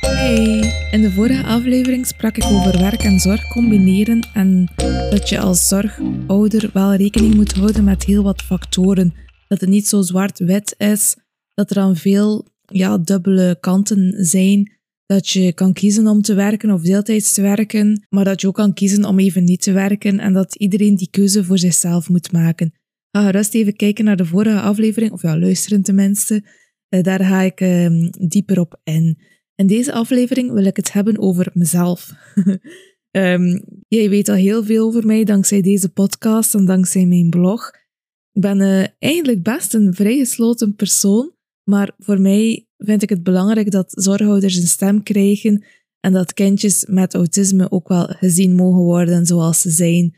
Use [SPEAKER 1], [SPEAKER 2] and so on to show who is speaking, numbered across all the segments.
[SPEAKER 1] Hey, in de vorige aflevering sprak ik over werk en zorg combineren en dat je als zorgouder wel rekening moet houden met heel wat factoren. Dat het niet zo zwart-wit is, dat er dan veel ja, dubbele kanten zijn. Dat je kan kiezen om te werken of deeltijds te werken, maar dat je ook kan kiezen om even niet te werken en dat iedereen die keuze voor zichzelf moet maken. Ga gerust even kijken naar de vorige aflevering, of ja, luisteren tenminste. Uh, daar ga ik uh, dieper op in. In deze aflevering wil ik het hebben over mezelf. um, jij weet al heel veel over mij dankzij deze podcast en dankzij mijn blog. Ik ben uh, eigenlijk best een vrij gesloten persoon, maar voor mij vind ik het belangrijk dat zorghouders een stem krijgen en dat kindjes met autisme ook wel gezien mogen worden zoals ze zijn.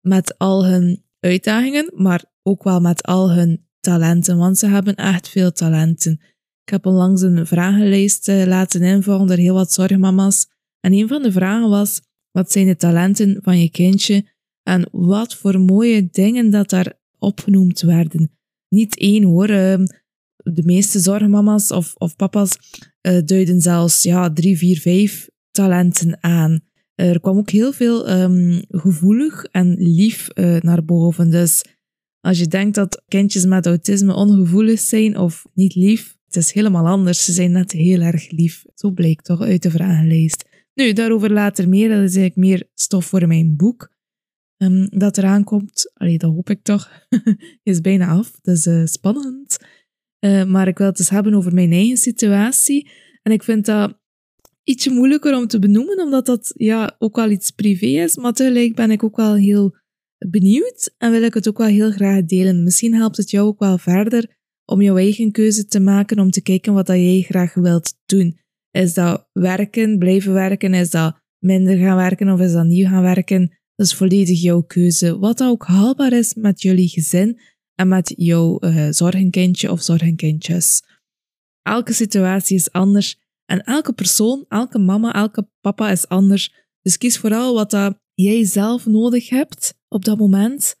[SPEAKER 1] Met al hun uitdagingen, maar ook wel met al hun talenten, want ze hebben echt veel talenten. Ik heb onlangs een vragenlijst uh, laten invullen door heel wat zorgmama's. En een van de vragen was: wat zijn de talenten van je kindje? En wat voor mooie dingen dat daar opgenoemd werden. Niet één hoor. De meeste zorgmama's of, of papa's uh, duiden zelfs ja, drie, vier, vijf talenten aan. Er kwam ook heel veel um, gevoelig en lief uh, naar boven. Dus als je denkt dat kindjes met autisme ongevoelig zijn of niet lief, het is helemaal anders. Ze zijn net heel erg lief. Zo bleek toch uit de vragenlijst. Nu, daarover later meer. Dat is eigenlijk meer stof voor mijn boek. Um, dat eraan komt. Allee, dat hoop ik toch. is bijna af. Dat is uh, spannend. Uh, maar ik wil het eens hebben over mijn eigen situatie. En ik vind dat ietsje moeilijker om te benoemen, omdat dat ja, ook wel iets privé is. Maar tegelijk ben ik ook wel heel benieuwd en wil ik het ook wel heel graag delen. Misschien helpt het jou ook wel verder om jouw eigen keuze te maken, om te kijken wat dat jij graag wilt doen. Is dat werken, blijven werken? Is dat minder gaan werken of is dat nieuw gaan werken? Dat is volledig jouw keuze. Wat ook haalbaar is met jullie gezin en met jouw uh, zorgenkindje of zorgenkindjes. Elke situatie is anders en elke persoon, elke mama, elke papa is anders. Dus kies vooral wat dat jij zelf nodig hebt op dat moment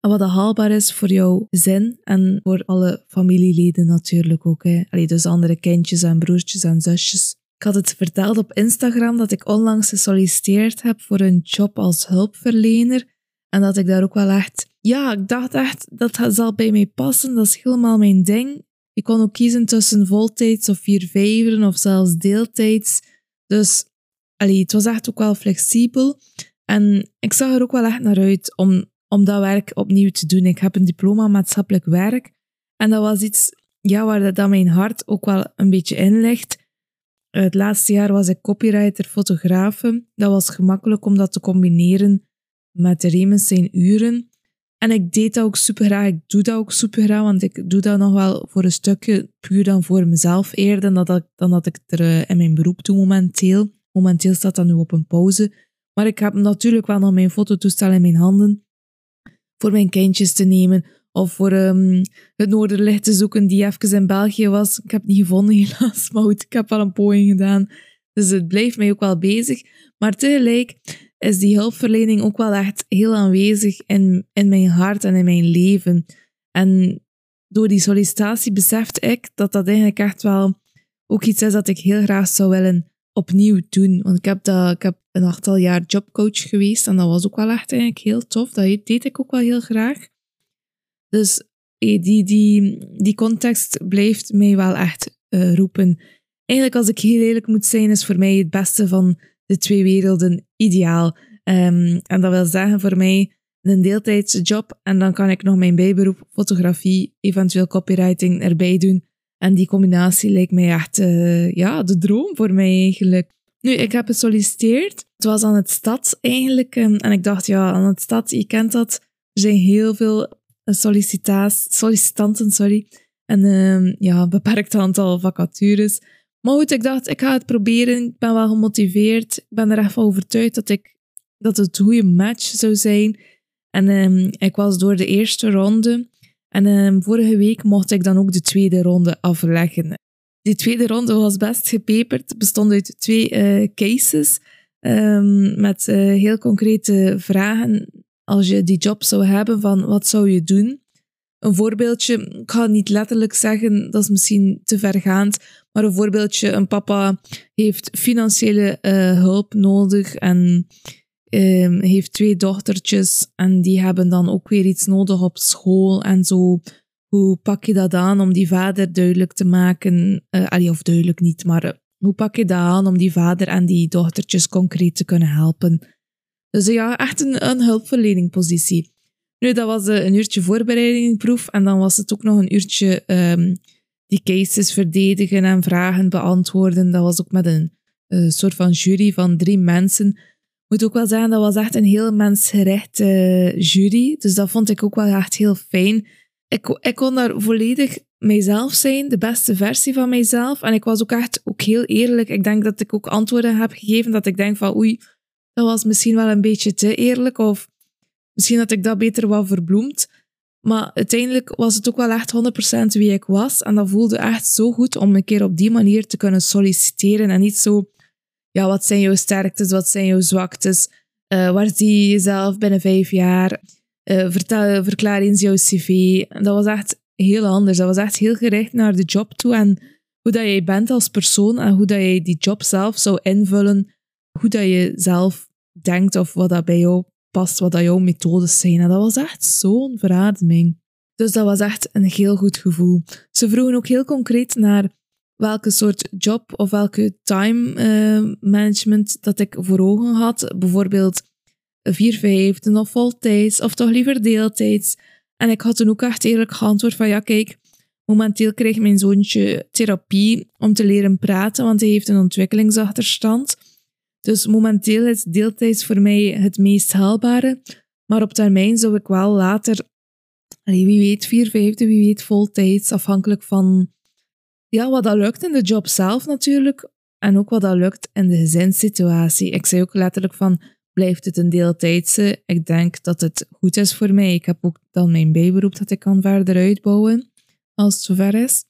[SPEAKER 1] en wat dat haalbaar is voor jouw gezin en voor alle familieleden natuurlijk ook. Hè. Allee, dus andere kindjes en broertjes en zusjes. Ik had het verteld op Instagram dat ik onlangs gesolliciteerd heb voor een job als hulpverlener. En dat ik daar ook wel echt... Ja, ik dacht echt, dat zal bij mij passen. Dat is helemaal mijn ding. Ik kon ook kiezen tussen voltijds of vier vijveren of zelfs deeltijds. Dus allee, het was echt ook wel flexibel. En ik zag er ook wel echt naar uit om, om dat werk opnieuw te doen. Ik heb een diploma maatschappelijk werk. En dat was iets ja, waar dat mijn hart ook wel een beetje in ligt. Het laatste jaar was ik copywriter, fotografe. Dat was gemakkelijk om dat te combineren met de Remens zijn uren. En ik deed dat ook super graag. Ik doe dat ook super graag, want ik doe dat nog wel voor een stukje puur dan voor mezelf eerder dan dat ik, dan dat ik er eh, in mijn beroep doe momenteel. Momenteel staat dat nu op een pauze. Maar ik heb natuurlijk wel nog mijn fototoestel in mijn handen voor mijn kindjes te nemen of voor um, het Noorderlicht te zoeken die even in België was. Ik heb het niet gevonden helaas, maar goed, ik heb wel een poging gedaan. Dus het blijft mij ook wel bezig. Maar tegelijk is die hulpverlening ook wel echt heel aanwezig in, in mijn hart en in mijn leven. En door die sollicitatie besefte ik dat dat eigenlijk echt wel ook iets is dat ik heel graag zou willen opnieuw doen. Want ik heb, dat, ik heb een aantal jaar jobcoach geweest en dat was ook wel echt eigenlijk heel tof. Dat deed ik ook wel heel graag. Dus die, die, die context blijft mij wel echt uh, roepen. Eigenlijk, als ik heel eerlijk moet zijn, is voor mij het beste van de twee werelden ideaal. Um, en dat wil zeggen voor mij een deeltijdse job en dan kan ik nog mijn bijberoep fotografie, eventueel copywriting erbij doen. En die combinatie lijkt mij echt uh, ja, de droom voor mij eigenlijk. Nu, ik heb gesolliciteerd. Het was aan het stad eigenlijk. Um, en ik dacht, ja, aan het stad, je kent dat. Er zijn heel veel sollicitanten, sorry. En um, ja, een beperkt aantal vacatures. Maar goed, ik dacht, ik ga het proberen. Ik ben wel gemotiveerd. Ik ben er echt van overtuigd dat, ik, dat het een goede match zou zijn. En um, ik was door de eerste ronde. En um, vorige week mocht ik dan ook de tweede ronde afleggen. Die tweede ronde was best gepeperd. Bestond uit twee uh, cases. Um, met uh, heel concrete vragen als je die job zou hebben, van wat zou je doen? Een voorbeeldje, ik ga niet letterlijk zeggen, dat is misschien te vergaand, maar een voorbeeldje, een papa heeft financiële uh, hulp nodig en uh, heeft twee dochtertjes en die hebben dan ook weer iets nodig op school en zo. Hoe pak je dat aan om die vader duidelijk te maken? Uh, of duidelijk niet, maar uh, hoe pak je dat aan om die vader en die dochtertjes concreet te kunnen helpen? Dus ja, echt een, een hulpverleningpositie. Nu, dat was een uurtje voorbereidingproef en dan was het ook nog een uurtje um, die cases verdedigen en vragen beantwoorden. Dat was ook met een uh, soort van jury van drie mensen. Moet ook wel zeggen, dat was echt een heel mensgerichte jury. Dus dat vond ik ook wel echt heel fijn. Ik, ik kon daar volledig mijzelf zijn, de beste versie van mijzelf. En ik was ook echt ook heel eerlijk. Ik denk dat ik ook antwoorden heb gegeven dat ik denk van oei, dat was misschien wel een beetje te eerlijk. Of misschien had ik dat beter wel verbloemd. Maar uiteindelijk was het ook wel echt 100% wie ik was. En dat voelde echt zo goed om een keer op die manier te kunnen solliciteren. En niet zo, ja, wat zijn jouw sterktes, wat zijn jouw zwaktes? Uh, waar zie je jezelf binnen vijf jaar? Uh, vertel, verklaar eens jouw cv. Dat was echt heel anders. Dat was echt heel gericht naar de job toe en hoe dat jij bent als persoon en hoe dat jij die job zelf zou invullen. Hoe dat je zelf denkt of wat dat bij jou past, wat dat jouw methodes zijn. En dat was echt zo'n verademing. Dus dat was echt een heel goed gevoel. Ze vroegen ook heel concreet naar welke soort job of welke time uh, management dat ik voor ogen had. Bijvoorbeeld vier vijfden of voltijds of toch liever deeltijds. En ik had toen ook echt eerlijk geantwoord van ja kijk, momenteel krijgt mijn zoontje therapie om te leren praten, want hij heeft een ontwikkelingsachterstand. Dus momenteel is deeltijds voor mij het meest haalbare. Maar op termijn zou ik wel later, wie weet, vier vijfde, wie weet, voltijds, afhankelijk van ja, wat dat lukt in de job zelf natuurlijk. En ook wat dat lukt in de gezinssituatie. Ik zei ook letterlijk van, blijft het een deeltijdse? Ik denk dat het goed is voor mij. Ik heb ook dan mijn bijberoep dat ik kan verder uitbouwen, als het zover is.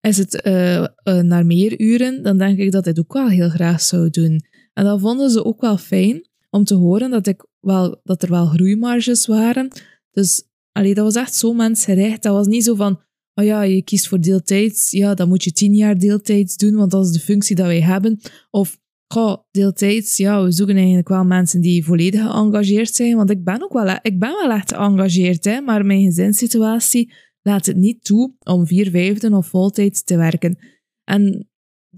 [SPEAKER 1] Is het uh, uh, naar meer uren, dan denk ik dat ik dit ook wel heel graag zou doen. En dat vonden ze ook wel fijn om te horen dat, ik wel, dat er wel groeimarges waren. Dus allee, dat was echt zo mensgericht. Dat was niet zo van, oh ja, je kiest voor deeltijds, ja, dan moet je tien jaar deeltijds doen, want dat is de functie dat wij hebben. Of, goh, deeltijds, ja, we zoeken eigenlijk wel mensen die volledig geëngageerd zijn, want ik ben ook wel, ik ben wel echt geëngageerd, hè, maar mijn gezinssituatie laat het niet toe om vier vijfden of voltijds te werken. En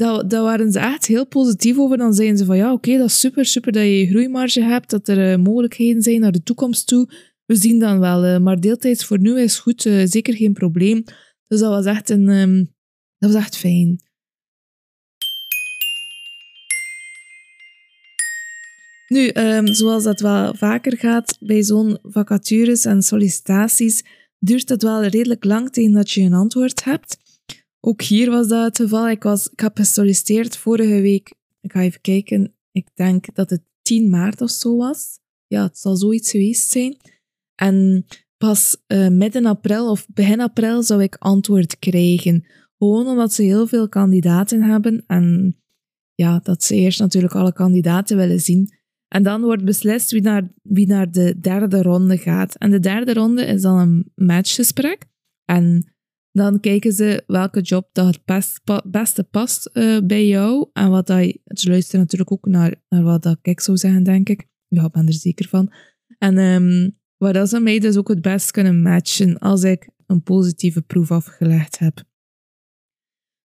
[SPEAKER 1] dat, dat waren ze echt heel positief over. Dan zeiden ze van ja, oké, dat is super, super dat je groeimarge hebt, dat er uh, mogelijkheden zijn naar de toekomst toe. We zien dan wel, uh, maar deeltijds voor nu is goed, uh, zeker geen probleem. Dus dat was echt, een, um, dat was echt fijn. Nu, um, zoals dat wel vaker gaat bij zo'n vacatures en sollicitaties, duurt het wel redelijk lang tegen dat je een antwoord hebt. Ook hier was dat het geval. Ik, was, ik heb gesolliciteerd vorige week. Ik ga even kijken. Ik denk dat het 10 maart of zo was. Ja, het zal zoiets geweest zijn. En pas uh, midden april of begin april zou ik antwoord krijgen. Gewoon omdat ze heel veel kandidaten hebben. En ja, dat ze eerst natuurlijk alle kandidaten willen zien. En dan wordt beslist wie naar, wie naar de derde ronde gaat. En de derde ronde is dan een matchgesprek. En dan kijken ze welke job dat het best, beste past uh, bij jou. En wat dat, ze luisteren natuurlijk ook naar, naar wat dat ik zou zeggen, denk ik. Ja, ik ben er zeker van. En um, waar dat ze mij dus ook het best kunnen matchen als ik een positieve proef afgelegd heb.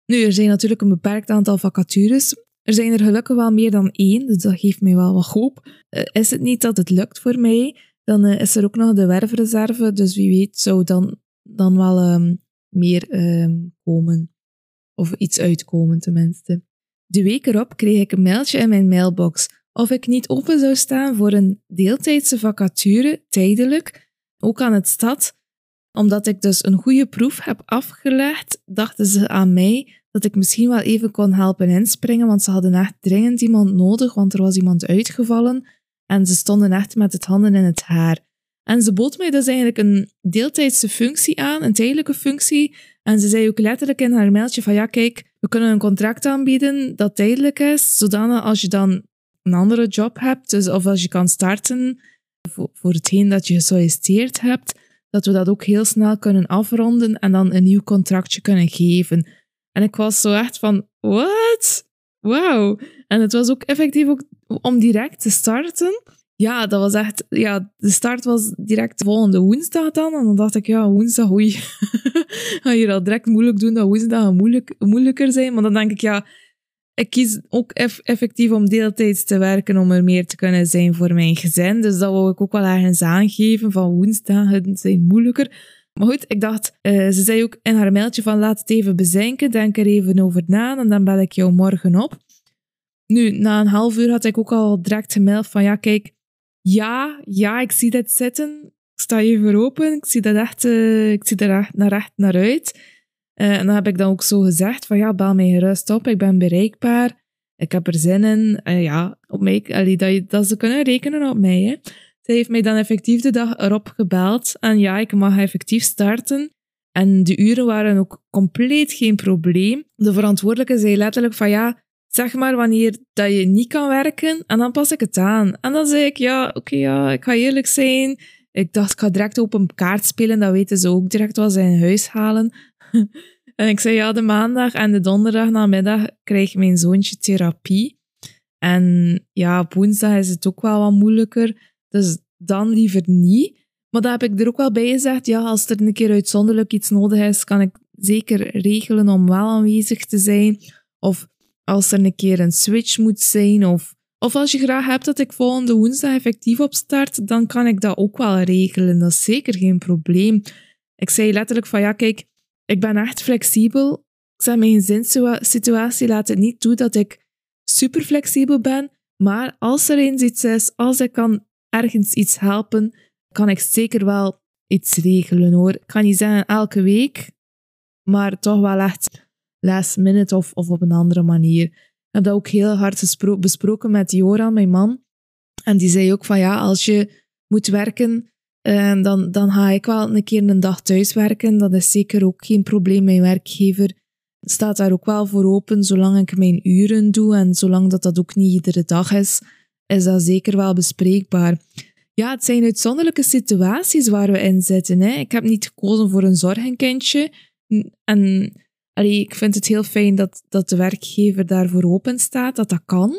[SPEAKER 1] Nu, er zijn natuurlijk een beperkt aantal vacatures. Er zijn er gelukkig wel meer dan één, dus dat geeft mij wel wat hoop. Uh, is het niet dat het lukt voor mij, dan uh, is er ook nog de werfreserve. Dus wie weet zou dan, dan wel um, meer ehm, komen. Of iets uitkomen tenminste. De week erop kreeg ik een mailtje in mijn mailbox of ik niet open zou staan voor een deeltijdse vacature, tijdelijk, ook aan het stad. Omdat ik dus een goede proef heb afgelegd, dachten ze aan mij dat ik misschien wel even kon helpen inspringen, want ze hadden echt dringend iemand nodig, want er was iemand uitgevallen en ze stonden echt met het handen in het haar. En ze bood mij dus eigenlijk een deeltijdse functie aan, een tijdelijke functie. En ze zei ook letterlijk in haar mailtje van ja, kijk, we kunnen een contract aanbieden dat tijdelijk is, zodanig als je dan een andere job hebt, dus of als je kan starten voor, voor hetgeen dat je gesolliciteerd hebt, dat we dat ook heel snel kunnen afronden en dan een nieuw contractje kunnen geven. En ik was zo echt van, what? Wauw. En het was ook effectief ook om direct te starten. Ja, dat was echt, ja, de start was direct de volgende woensdag dan. En dan dacht ik, ja, woensdag, oei, ga je al direct moeilijk doen dat woensdag moeilijk, moeilijker zijn. Maar dan denk ik, ja, ik kies ook effectief om deeltijds te werken om er meer te kunnen zijn voor mijn gezin. Dus dat wil ik ook wel ergens aangeven van woensdagen zijn moeilijker. Maar goed, ik dacht, uh, ze zei ook in haar mailtje van laat het even bezinken, denk er even over na en dan bel ik jou morgen op. Nu, na een half uur had ik ook al direct gemaild van ja, kijk, ja, ja, ik zie dit zitten. Ik sta even open, ik zie, dat echt, uh, ik zie er echt naar, echt naar uit. Uh, en dan heb ik dan ook zo gezegd van ja, bel mij gerust op, ik ben bereikbaar. Ik heb er zin in. Uh, ja, op mij, allee, dat, dat ze kunnen rekenen op mij. Hè. Zij heeft mij dan effectief de dag erop gebeld. En ja, ik mag effectief starten. En de uren waren ook compleet geen probleem. De verantwoordelijke zei letterlijk van ja, zeg maar wanneer dat je niet kan werken en dan pas ik het aan. En dan zei ik ja, oké ja, ik ga eerlijk zijn. Ik dacht, ik ga direct op een kaart spelen, dat weten ze ook direct wat ze in huis halen. en ik zei ja, de maandag en de donderdag namiddag krijgt mijn zoontje therapie. En ja, op woensdag is het ook wel wat moeilijker. Dus dan liever niet. Maar daar heb ik er ook wel bij gezegd, ja, als er een keer uitzonderlijk iets nodig is, kan ik zeker regelen om wel aanwezig te zijn. Of als er een keer een switch moet zijn, of, of als je graag hebt dat ik volgende woensdag effectief opstart, dan kan ik dat ook wel regelen. Dat is zeker geen probleem. Ik zei letterlijk van, ja, kijk, ik ben echt flexibel. Ik zeg, mijn gezinssituatie laat het niet toe dat ik super flexibel ben. Maar als er eens iets is, als ik kan ergens iets helpen, kan ik zeker wel iets regelen hoor. Ik kan niet zeggen elke week, maar toch wel echt last minute of, of op een andere manier. Ik heb dat ook heel hard besproken met Joran, mijn man. En die zei ook van ja, als je moet werken, uh, dan, dan ga ik wel een keer een dag thuis werken. Dat is zeker ook geen probleem. Mijn werkgever staat daar ook wel voor open, zolang ik mijn uren doe en zolang dat dat ook niet iedere dag is is dat zeker wel bespreekbaar. Ja, het zijn uitzonderlijke situaties waar we in zitten. Hè. Ik heb niet gekozen voor een zorgenkindje. En allee, ik vind het heel fijn dat, dat de werkgever daarvoor open staat, dat dat kan.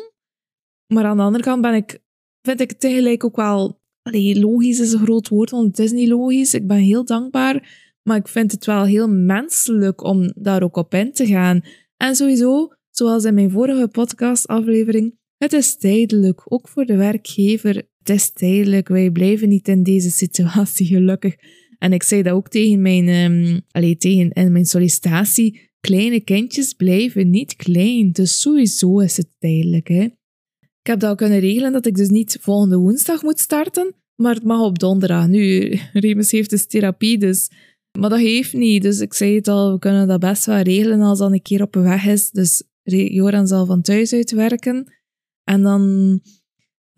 [SPEAKER 1] Maar aan de andere kant ben ik, vind ik het tegelijk ook wel... Allee, logisch is een groot woord, want het is niet logisch. Ik ben heel dankbaar. Maar ik vind het wel heel menselijk om daar ook op in te gaan. En sowieso, zoals in mijn vorige podcastaflevering, het is tijdelijk, ook voor de werkgever. Het is tijdelijk. Wij blijven niet in deze situatie, gelukkig. En ik zei dat ook tegen mijn, um, tegen, in mijn sollicitatie. Kleine kindjes blijven niet klein. Dus sowieso is het tijdelijk. Hè. Ik heb dat ook kunnen regelen dat ik dus niet volgende woensdag moet starten, maar het mag op donderdag. Nu, Remus heeft dus therapie, dus... Maar dat heeft niet. Dus ik zei het al, we kunnen dat best wel regelen als dat een keer op weg is. Dus Joran zal van thuis uit werken. En dan,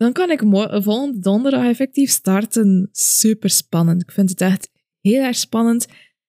[SPEAKER 1] dan kan ik volgende donderdag effectief starten. Super spannend. Ik vind het echt heel erg spannend.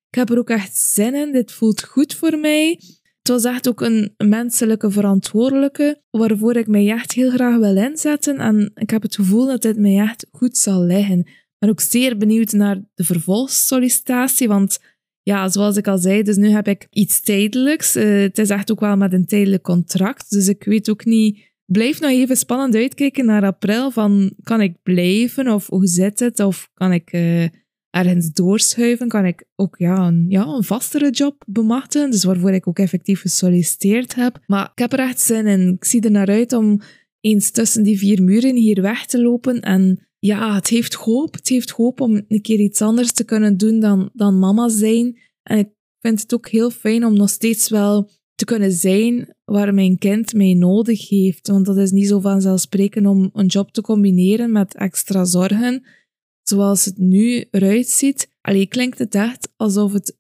[SPEAKER 1] Ik heb er ook echt zin in. Dit voelt goed voor mij. Het was echt ook een menselijke verantwoordelijke, waarvoor ik mij echt heel graag wil inzetten. En ik heb het gevoel dat dit mij echt goed zal liggen. Ben ook zeer benieuwd naar de vervolgsollicitatie, want ja, zoals ik al zei, dus nu heb ik iets tijdelijks. Uh, het is echt ook wel met een tijdelijk contract, dus ik weet ook niet blijf nog even spannend uitkijken naar april. Van, kan ik blijven of hoe zit het? Of kan ik uh, ergens doorschuiven? Kan ik ook ja, een, ja, een vastere job bemachtigen? Dus waarvoor ik ook effectief gesolliciteerd heb. Maar ik heb er echt zin in. Ik zie er naar uit om eens tussen die vier muren hier weg te lopen. En ja, het heeft hoop. Het heeft hoop om een keer iets anders te kunnen doen dan, dan mama zijn. En ik vind het ook heel fijn om nog steeds wel te kunnen zijn waar mijn kind mij nodig heeft. Want dat is niet zo vanzelfsprekend om een job te combineren met extra zorgen. Zoals het nu eruit ziet, alleen klinkt het echt alsof het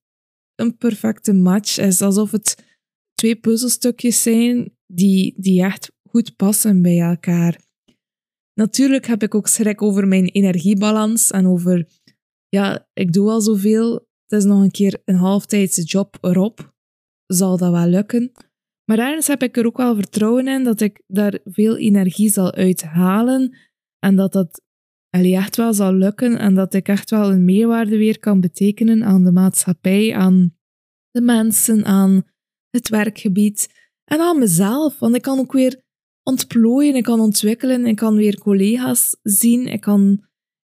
[SPEAKER 1] een perfecte match is. Alsof het twee puzzelstukjes zijn die, die echt goed passen bij elkaar. Natuurlijk heb ik ook schrik over mijn energiebalans en over, ja, ik doe al zoveel. Het is nog een keer een halftijdse job erop zal dat wel lukken. Maar ergens heb ik er ook wel vertrouwen in dat ik daar veel energie zal uithalen en dat dat allee, echt wel zal lukken en dat ik echt wel een meerwaarde weer kan betekenen aan de maatschappij, aan de mensen, aan het werkgebied en aan mezelf. Want ik kan ook weer ontplooien, ik kan ontwikkelen, ik kan weer collega's zien, ik, kan,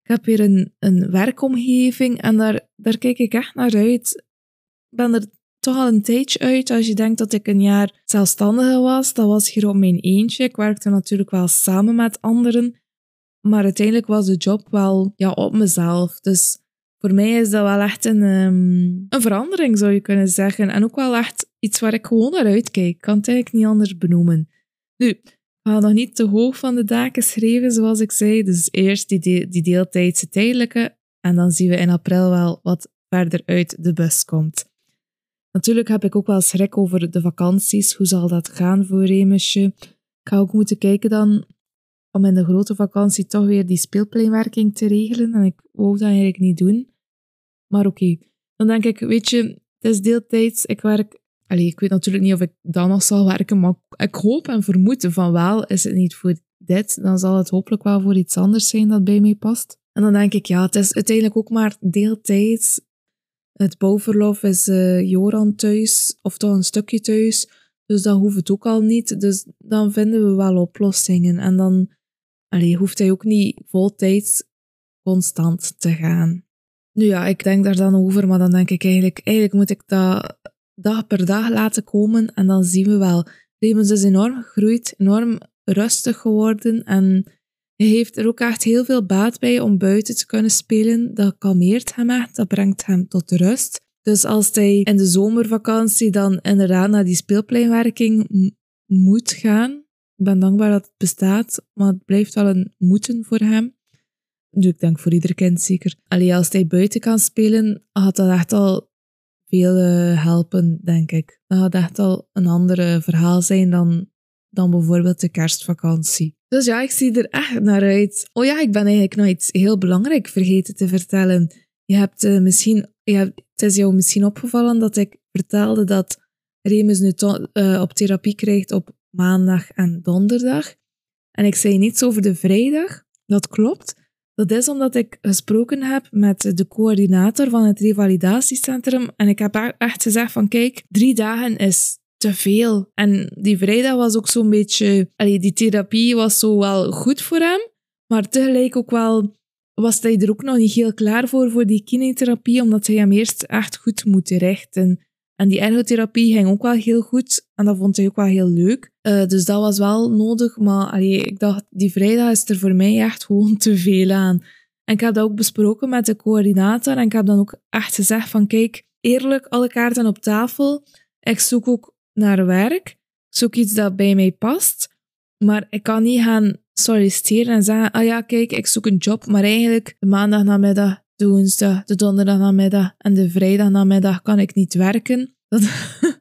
[SPEAKER 1] ik heb weer een, een werkomgeving en daar, daar kijk ik echt naar uit. Ik ben er toch al een tijdje uit. Als je denkt dat ik een jaar zelfstandige was, dat was hier op mijn eentje. Ik werkte natuurlijk wel samen met anderen, maar uiteindelijk was de job wel ja, op mezelf. Dus voor mij is dat wel echt een, um, een verandering, zou je kunnen zeggen. En ook wel echt iets waar ik gewoon naar uitkijk. Ik kan het eigenlijk niet anders benoemen. Nu, ik ga nog niet te hoog van de daken schrijven, zoals ik zei. Dus eerst die, die deeltijdse tijdelijke. En dan zien we in april wel wat verder uit de bus komt. Natuurlijk heb ik ook wel schrik over de vakanties. Hoe zal dat gaan voor Remesje? Ik ga ook moeten kijken dan om in de grote vakantie toch weer die speelpleinwerking te regelen. En ik wou dat eigenlijk niet doen. Maar oké, dan denk ik, weet je, het is deeltijds. Ik werk... Allee, ik weet natuurlijk niet of ik dan nog zal werken, maar ik hoop en vermoed van wel, is het niet voor dit, dan zal het hopelijk wel voor iets anders zijn dat bij mij past. En dan denk ik, ja, het is uiteindelijk ook maar deeltijds. Het bouwverlof is uh, Joran thuis, of toch een stukje thuis. Dus dat hoeft het ook al niet. Dus dan vinden we wel oplossingen. En dan allee, hoeft hij ook niet voltijds constant te gaan. Nu ja, ik denk daar dan over, maar dan denk ik eigenlijk, eigenlijk moet ik dat dag per dag laten komen en dan zien we wel. Remens is enorm gegroeid, enorm rustig geworden en hij heeft er ook echt heel veel baat bij om buiten te kunnen spelen. Dat kalmeert hem echt, dat brengt hem tot rust. Dus als hij in de zomervakantie dan inderdaad naar die speelpleinwerking moet gaan, ik ben dankbaar dat het bestaat, maar het blijft wel een moeten voor hem. Nu, ik denk voor ieder kind zeker. Alleen als hij buiten kan spelen, had dat echt al veel uh, helpen, denk ik. Dat had echt al een ander verhaal zijn dan, dan bijvoorbeeld de kerstvakantie. Dus ja, ik zie er echt naar uit. Oh ja, ik ben eigenlijk nog iets heel belangrijk vergeten te vertellen. Je hebt uh, misschien, je het is jou misschien opgevallen dat ik vertelde dat Remus nu uh, op therapie krijgt op maandag en donderdag. En ik zei niets over de vrijdag. Dat klopt. Dat is omdat ik gesproken heb met de coördinator van het revalidatiecentrum. En ik heb echt gezegd van kijk, drie dagen is te veel. En die vrijdag was ook zo'n beetje... Allee, die therapie was zo wel goed voor hem. Maar tegelijk ook wel was hij er ook nog niet heel klaar voor, voor die kinetherapie, omdat hij hem eerst echt goed moet richten. En die ergotherapie ging ook wel heel goed en dat vond hij ook wel heel leuk. Uh, dus dat was wel nodig, maar allee, ik dacht, die vrijdag is er voor mij echt gewoon te veel aan. En ik heb dat ook besproken met de coördinator en ik heb dan ook echt gezegd van kijk, eerlijk, alle kaarten op tafel. Ik zoek ook naar werk. Zoek iets dat bij mij past. Maar ik kan niet gaan solliciteren en zeggen, ah ja, kijk, ik zoek een job, maar eigenlijk de maandag namiddag de woensdag, de donderdag namiddag en de vrijdag namiddag kan ik niet werken.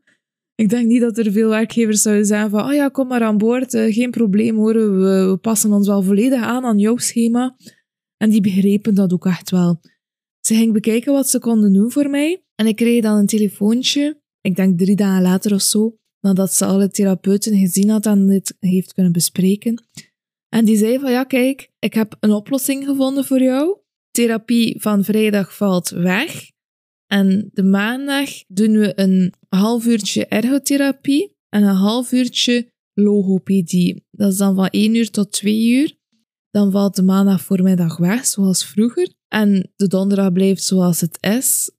[SPEAKER 1] Ik denk niet dat er veel werkgevers zouden zeggen van, oh ja, kom maar aan boord, uh, geen probleem hoor, we, passen ons wel volledig aan aan jouw schema. En die begrepen dat ook echt wel. Ze ging bekijken wat ze konden doen voor mij en ik kreeg dan een telefoontje, ik denk drie dagen later of zo, nadat ze alle therapeuten gezien had en dit heeft kunnen bespreken. En die zei van, ja kijk, ik heb een oplossing gevonden voor jou therapie van vrijdag valt weg. En de maandag doen we een half uurtje ergotherapie en een half uurtje logopedie. Dat is dan van 1 uur tot 2 uur. Dan valt de maandag voormiddag weg, zoals vroeger. En de donderdag blijft zoals het is.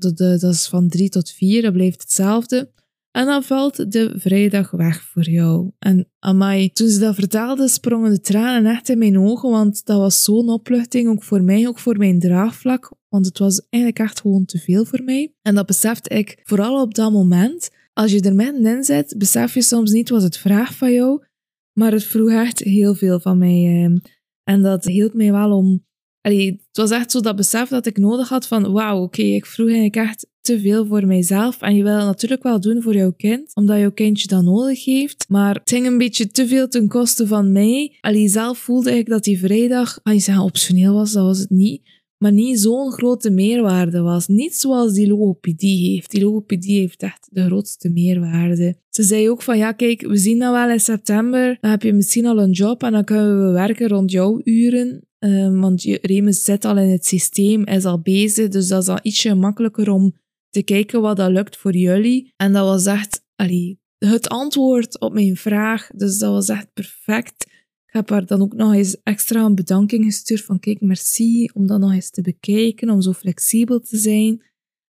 [SPEAKER 1] De, dat is van 3 tot 4, dat blijft hetzelfde. En dan valt de vrijdag weg voor jou. En amai, toen ze dat vertelde, sprongen de tranen echt in mijn ogen, want dat was zo'n opluchting, ook voor mij, ook voor mijn draagvlak, want het was eigenlijk echt gewoon te veel voor mij. En dat besefte ik vooral op dat moment. Als je er middenin zit, besef je soms niet wat het vraagt van jou, maar het vroeg echt heel veel van mij. Ehm. En dat hield mij wel om Allee, het was echt zo dat besef dat ik nodig had van wauw, oké, ik vroeg eigenlijk echt te veel voor mijzelf. En je wil natuurlijk wel doen voor jouw kind, omdat jouw kindje dat nodig heeft. Maar het ging een beetje te veel ten koste van mij. Allee, zelf voelde ik dat die vrijdag, kan je zeggen optioneel was, dat was het niet. Maar niet zo'n grote meerwaarde was. Niet zoals die logopedie heeft. Die logopedie heeft echt de grootste meerwaarde. Ze zei ook van, ja kijk, we zien dat wel in september. Dan heb je misschien al een job en dan kunnen we werken rond jouw uren. Um, want Remus zit al in het systeem, is al bezig. Dus dat is al ietsje makkelijker om te kijken wat dat lukt voor jullie. En dat was echt allee, het antwoord op mijn vraag. Dus dat was echt perfect. Ik heb haar dan ook nog eens extra een bedanking gestuurd van kijk, merci om dat nog eens te bekijken, om zo flexibel te zijn.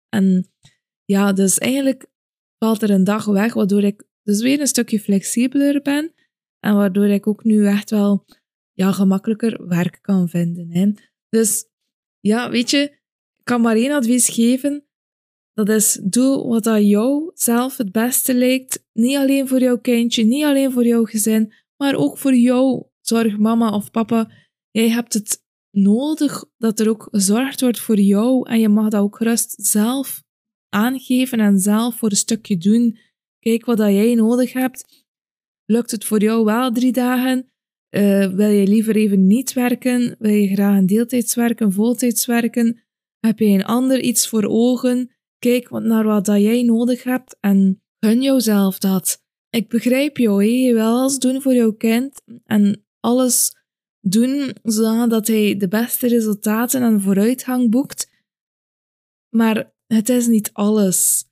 [SPEAKER 1] En ja, dus eigenlijk valt er een dag weg, waardoor ik dus weer een stukje flexibeler ben en waardoor ik ook nu echt wel ja, gemakkelijker werk kan vinden. Hè. Dus ja, weet je, ik kan maar één advies geven. Dat is, doe wat aan jou zelf het beste lijkt. Niet alleen voor jouw kindje, niet alleen voor jouw gezin, maar ook voor jou. Zorg mama of papa. Jij hebt het nodig dat er ook gezorgd wordt voor jou. En je mag dat ook gerust zelf aangeven en zelf voor een stukje doen. Kijk wat dat jij nodig hebt. Lukt het voor jou wel drie dagen? Uh, wil je liever even niet werken? Wil je graag een deeltijds werken, voltijds werken? Heb je een ander iets voor ogen? Kijk naar wat dat jij nodig hebt en gun jouzelf dat. Ik begrijp jou, je wil alles doen voor jouw kind en alles doen zodat hij de beste resultaten en vooruitgang boekt. Maar het is niet alles.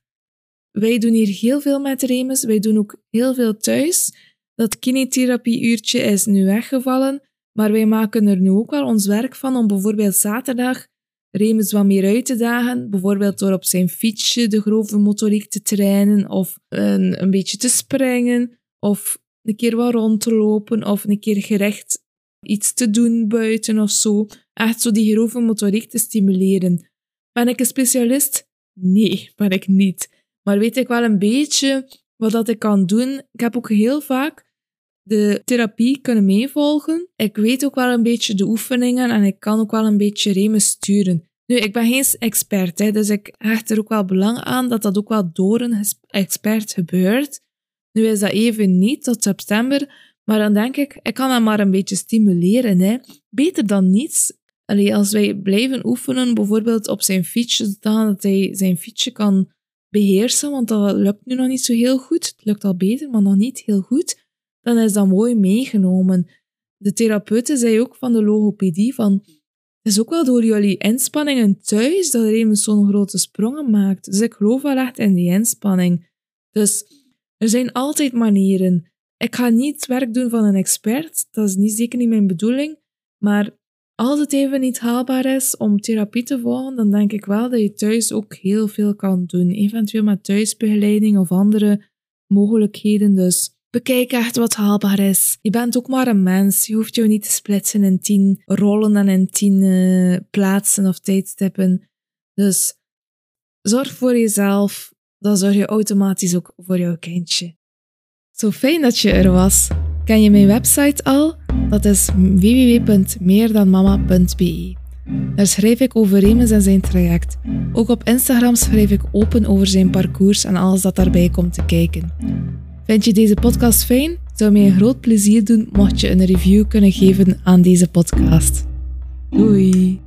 [SPEAKER 1] Wij doen hier heel veel met Remus, wij doen ook heel veel thuis. Dat kinetherapie-uurtje is nu weggevallen, maar wij maken er nu ook wel ons werk van om bijvoorbeeld zaterdag Remus wat meer uit te dagen, bijvoorbeeld door op zijn fietsje de grove motoriek te trainen of een, een beetje te springen of een keer wat rond te lopen of een keer gerecht iets te doen buiten of zo. Echt zo die grove motoriek te stimuleren. Ben ik een specialist? Nee, ben ik niet. Maar weet ik wel een beetje wat dat ik kan doen. Ik heb ook heel vaak de therapie kunnen meevolgen. Ik weet ook wel een beetje de oefeningen en ik kan ook wel een beetje remen sturen. Nu, ik ben geen expert, hè, dus ik hecht er ook wel belang aan dat dat ook wel door een expert gebeurt. Nu is dat even niet tot september, maar dan denk ik, ik kan hem maar een beetje stimuleren. Hè. Beter dan niets. Allee, als wij blijven oefenen, bijvoorbeeld op zijn fietsje, dat hij zijn fietsje kan beheersen, want dat lukt nu nog niet zo heel goed. Het lukt al beter, maar nog niet heel goed dan is dat mooi meegenomen. De therapeuten zei ook van de logopedie van het is ook wel door jullie inspanningen thuis dat er zo'n grote sprongen maakt. Dus ik geloof wel echt in die inspanning. Dus er zijn altijd manieren. Ik ga niet werk doen van een expert, dat is niet, zeker niet mijn bedoeling. Maar als het even niet haalbaar is om therapie te volgen, dan denk ik wel dat je thuis ook heel veel kan doen. Eventueel met thuisbegeleiding of andere mogelijkheden. Dus Bekijk echt wat haalbaar is. Je bent ook maar een mens. Je hoeft jou niet te splitsen in tien rollen en in tien uh, plaatsen of tijdstippen. Dus zorg voor jezelf. Dan zorg je automatisch ook voor jouw kindje. Zo fijn dat je er was. Ken je mijn website al? Dat is www.meerdanmama.be. Daar schrijf ik over Remus en zijn traject. Ook op Instagram schrijf ik open over zijn parcours en alles dat daarbij komt te kijken. Vind je deze podcast fijn? Zou mij een groot plezier doen mocht je een review kunnen geven aan deze podcast. Doei!